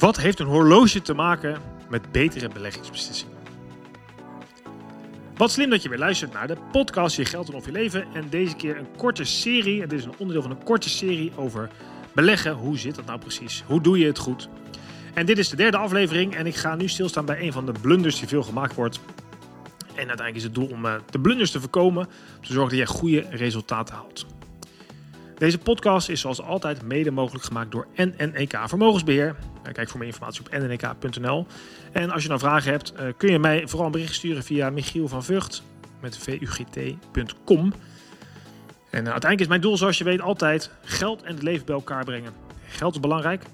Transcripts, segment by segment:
Wat heeft een horloge te maken met betere beleggingsbeslissingen? Wat slim dat je weer luistert naar de podcast Je Geld en Of Je Leven. En deze keer een korte serie. Dit is een onderdeel van een korte serie over beleggen. Hoe zit dat nou precies? Hoe doe je het goed? En dit is de derde aflevering. En ik ga nu stilstaan bij een van de blunders die veel gemaakt wordt. En uiteindelijk is het doel om eh, de blunders te voorkomen. Om te zorgen dat je goede resultaten haalt. Deze podcast is zoals altijd mede mogelijk gemaakt door NNEK Vermogensbeheer. Kijk voor meer informatie op nnk.nl. En als je nou vragen hebt, eh, kun je mij vooral een bericht sturen via Michiel van Vught met vugt.com. En uh, uiteindelijk is mijn doel, zoals je weet, altijd geld en het leven bij elkaar brengen. Geld is belangrijk,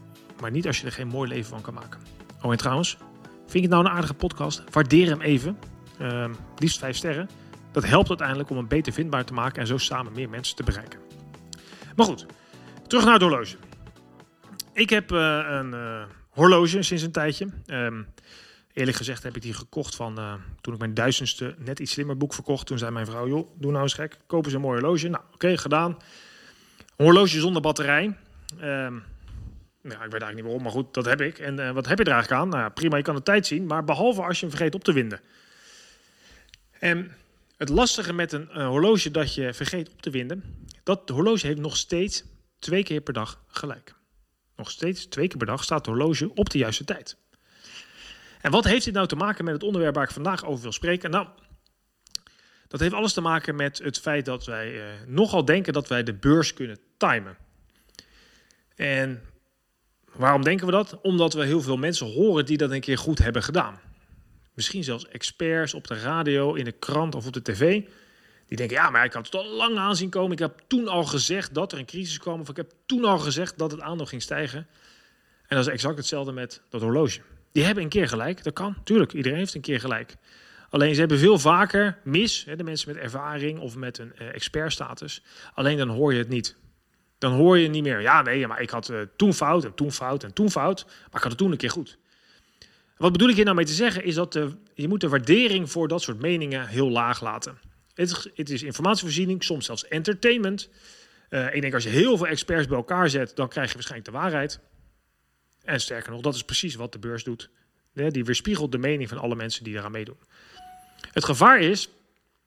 maar niet als je er geen mooi leven van kan maken. Oh, en trouwens, vind je het nou een aardige podcast? Waardeer hem even. Uh, liefst 5 sterren. Dat helpt uiteindelijk om hem beter vindbaar te maken en zo samen meer mensen te bereiken. Maar goed, terug naar het horloge. Ik heb uh, een uh, horloge sinds een tijdje. Um, eerlijk gezegd heb ik die gekocht van uh, toen ik mijn duizendste net iets slimmer boek verkocht. Toen zei mijn vrouw, joh, doe nou eens gek, koop eens een mooi horloge. Nou, oké, gedaan. Een horloge zonder batterij. Um, nou, ik weet eigenlijk niet waarom, maar goed, dat heb ik. En wat heb je er eigenlijk aan? Nou prima, je kan de tijd zien, maar behalve als je hem vergeet op te winden. En het lastige met een horloge dat je vergeet op te winden, dat horloge heeft nog steeds twee keer per dag gelijk. Nog steeds twee keer per dag staat het horloge op de juiste tijd. En wat heeft dit nou te maken met het onderwerp waar ik vandaag over wil spreken? Nou, dat heeft alles te maken met het feit dat wij eh, nogal denken dat wij de beurs kunnen timen. En waarom denken we dat? Omdat we heel veel mensen horen die dat een keer goed hebben gedaan. Misschien zelfs experts op de radio, in de krant of op de tv. Die denken, ja, maar ik had het al lang aanzien komen. Ik heb toen al gezegd dat er een crisis kwam. Of ik heb toen al gezegd dat het aandeel ging stijgen. En dat is exact hetzelfde met dat horloge. Die hebben een keer gelijk. Dat kan. Tuurlijk, iedereen heeft een keer gelijk. Alleen ze hebben veel vaker mis, hè, de mensen met ervaring of met een uh, expertstatus. Alleen dan hoor je het niet. Dan hoor je niet meer, ja nee, maar ik had uh, toen fout en toen fout en toen fout. Maar ik had het toen een keer goed. Wat bedoel ik hier nou mee te zeggen is dat de, je moet de waardering voor dat soort meningen heel laag laten. Het het is informatievoorziening, soms zelfs entertainment. Uh, ik denk als je heel veel experts bij elkaar zet, dan krijg je waarschijnlijk de waarheid. En sterker nog, dat is precies wat de beurs doet. Die weerspiegelt de mening van alle mensen die eraan meedoen. Het gevaar is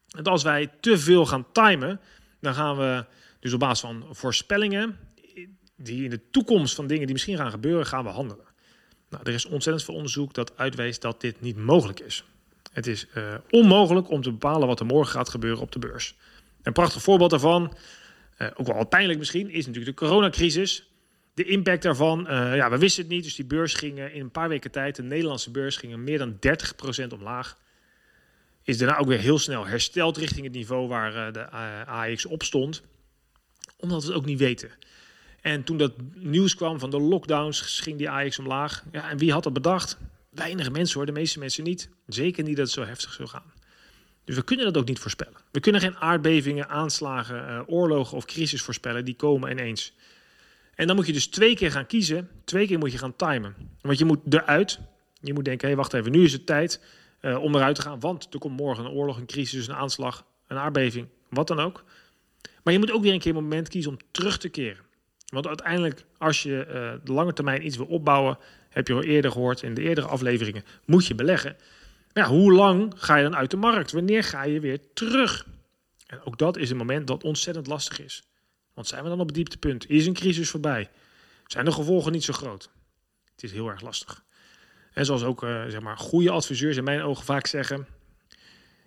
dat als wij te veel gaan timen, dan gaan we dus op basis van voorspellingen die in de toekomst van dingen die misschien gaan gebeuren, gaan we handelen. Nou, er is ontzettend veel onderzoek dat uitwijst dat dit niet mogelijk is. Het is uh, onmogelijk om te bepalen wat er morgen gaat gebeuren op de beurs. Een prachtig voorbeeld daarvan, uh, ook wel pijnlijk misschien, is natuurlijk de coronacrisis. De impact daarvan, uh, ja, we wisten het niet, dus die beurs ging in een paar weken tijd, de Nederlandse beurs ging meer dan 30% omlaag. Is daarna ook weer heel snel hersteld richting het niveau waar de AX op stond, omdat we het ook niet weten. En toen dat nieuws kwam van de lockdowns, ging die AX omlaag. Ja, en wie had dat bedacht? Weinig mensen hoor, de meeste mensen niet. Zeker niet dat het zo heftig zou gaan. Dus we kunnen dat ook niet voorspellen. We kunnen geen aardbevingen, aanslagen, uh, oorlogen of crisis voorspellen. Die komen ineens. En dan moet je dus twee keer gaan kiezen. Twee keer moet je gaan timen. Want je moet eruit. Je moet denken, hé, wacht even, nu is het tijd uh, om eruit te gaan. Want er komt morgen een oorlog, een crisis, een aanslag, een aardbeving, wat dan ook. Maar je moet ook weer een keer een moment kiezen om terug te keren. Want uiteindelijk, als je uh, de lange termijn iets wil opbouwen, heb je al eerder gehoord in de eerdere afleveringen, moet je beleggen. Maar hoe lang ga je dan uit de markt? Wanneer ga je weer terug? En ook dat is een moment dat ontzettend lastig is. Want zijn we dan op het dieptepunt? Is een crisis voorbij? Zijn de gevolgen niet zo groot? Het is heel erg lastig. En zoals ook uh, zeg maar, goede adviseurs in mijn ogen vaak zeggen,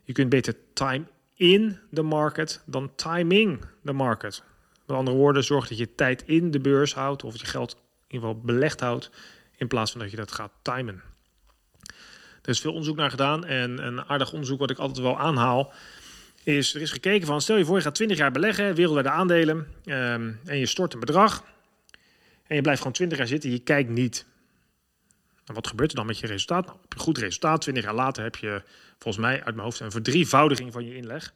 je kunt beter time in de market dan timing de market. Met andere woorden, zorg dat je tijd in de beurs houdt of je geld in ieder geval belegd houdt in plaats van dat je dat gaat timen. Er is veel onderzoek naar gedaan en een aardig onderzoek wat ik altijd wel aanhaal is, er is gekeken van, stel je voor je gaat 20 jaar beleggen, wereldwijde aandelen, um, en je stort een bedrag en je blijft gewoon 20 jaar zitten, je kijkt niet. En wat gebeurt er dan met je resultaat? Nou, heb je goed resultaat, 20 jaar later heb je volgens mij uit mijn hoofd een verdrievoudiging van je inleg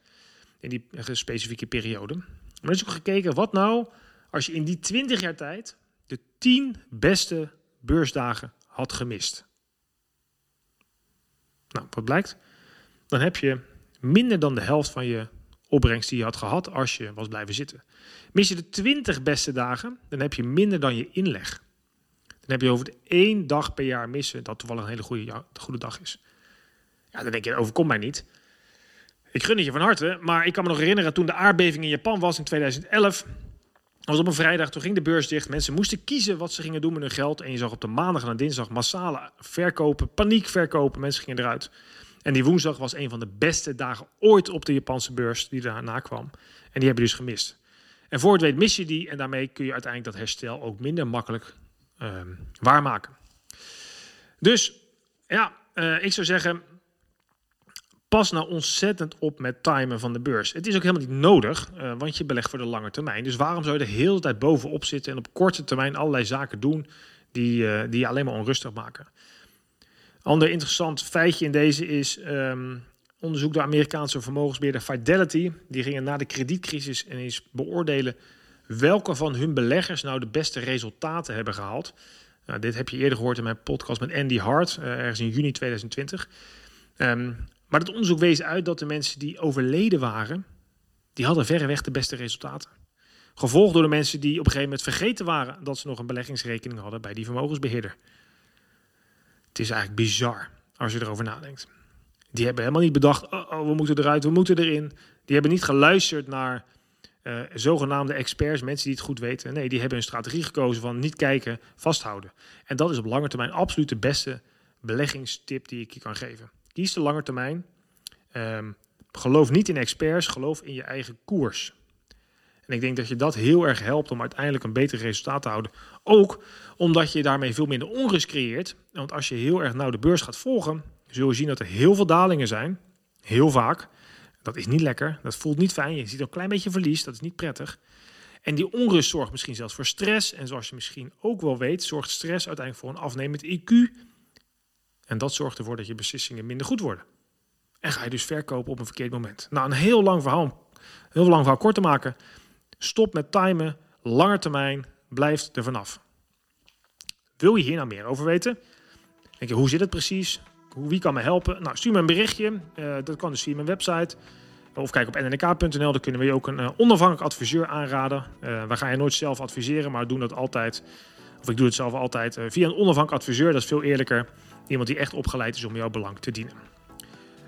in die specifieke periode. Er is ook gekeken, wat nou als je in die 20 jaar tijd de 10 beste beursdagen had gemist. Nou, wat blijkt? Dan heb je minder dan de helft van je opbrengst die je had gehad als je was blijven zitten. Mis je de 20 beste dagen, dan heb je minder dan je inleg. Dan heb je over één dag per jaar missen dat toevallig een hele goede, goede dag is. Ja, dan denk je, overkomt mij niet. Ik gun het je van harte, maar ik kan me nog herinneren toen de aardbeving in Japan was in 2011. Dat was op een vrijdag, toen ging de beurs dicht. Mensen moesten kiezen wat ze gingen doen met hun geld. En je zag op de maandag en dinsdag massale verkopen, paniek verkopen. Mensen gingen eruit. En die woensdag was een van de beste dagen ooit op de Japanse beurs die daarna kwam. En die heb je dus gemist. En voor het weet mis je die en daarmee kun je uiteindelijk dat herstel ook minder makkelijk um, waarmaken. Dus ja, uh, ik zou zeggen, pas nou ontzettend op met timen van de beurs. Het is ook helemaal niet nodig, uh, want je belegt voor de lange termijn. Dus waarom zou je de hele tijd bovenop zitten en op korte termijn allerlei zaken doen die, uh, die je alleen maar onrustig maken? Ander interessant feitje in deze is um, onderzoek door Amerikaanse vermogensbeheerder Fidelity. Die gingen na de kredietcrisis eens beoordelen welke van hun beleggers nou de beste resultaten hebben gehaald. Nou, dit heb je eerder gehoord in mijn podcast met Andy Hart, uh, ergens in juni 2020. Um, maar het onderzoek wees uit dat de mensen die overleden waren, die hadden verreweg de beste resultaten. Gevolgd door de mensen die op een gegeven moment vergeten waren dat ze nog een beleggingsrekening hadden bij die vermogensbeheerder. Het is eigenlijk bizar als je erover nadenkt. Die hebben helemaal niet bedacht, oh, we moeten eruit, we moeten erin. Die hebben niet geluisterd naar uh, zogenaamde experts, mensen die het goed weten. Nee, die hebben een strategie gekozen van niet kijken, vasthouden. En dat is op lange termijn absoluut de beste beleggingstip die ik je kan geven. Kies de lange termijn. Um, geloof niet in experts, geloof in je eigen koers. En ik denk dat je dat heel erg helpt om uiteindelijk een beter resultaat te houden. Ook omdat je daarmee veel minder onrust creëert. Want als je heel erg nauw de beurs gaat volgen, zul je zien dat er heel veel dalingen zijn. Heel vaak. Dat is niet lekker. Dat voelt niet fijn. Je ziet een klein beetje verlies. Dat is niet prettig. En die onrust zorgt misschien zelfs voor stress. En zoals je misschien ook wel weet, zorgt stress uiteindelijk voor een afnemend IQ. En dat zorgt ervoor dat je beslissingen minder goed worden. En ga je dus verkopen op een verkeerd moment. Nou, een heel lang verhaal, heel lang verhaal kort te maken. Stop met timen, lange termijn, blijf er vanaf. Wil je hier nou meer over weten? Denk je, hoe zit het precies? Wie kan me helpen? Nou, stuur me een berichtje. Uh, dat kan dus via mijn website. Of kijk op nnk.nl, daar kunnen we je ook een uh, onafhankelijk adviseur aanraden. Uh, wij gaan je nooit zelf adviseren, maar doen dat altijd. Of ik doe het zelf altijd via een onafhankelijk adviseur. Dat is veel eerlijker. Iemand die echt opgeleid is om jouw belang te dienen.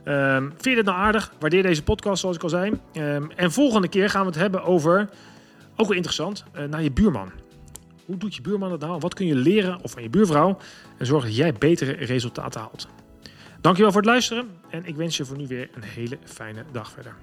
Um, vind je dit nou aardig? Waardeer deze podcast, zoals ik al zei. Um, en volgende keer gaan we het hebben over, ook wel interessant, uh, naar je buurman. Hoe doet je buurman het nou? Wat kun je leren of van je buurvrouw? En zorgen dat jij betere resultaten haalt. Dankjewel voor het luisteren. En ik wens je voor nu weer een hele fijne dag verder.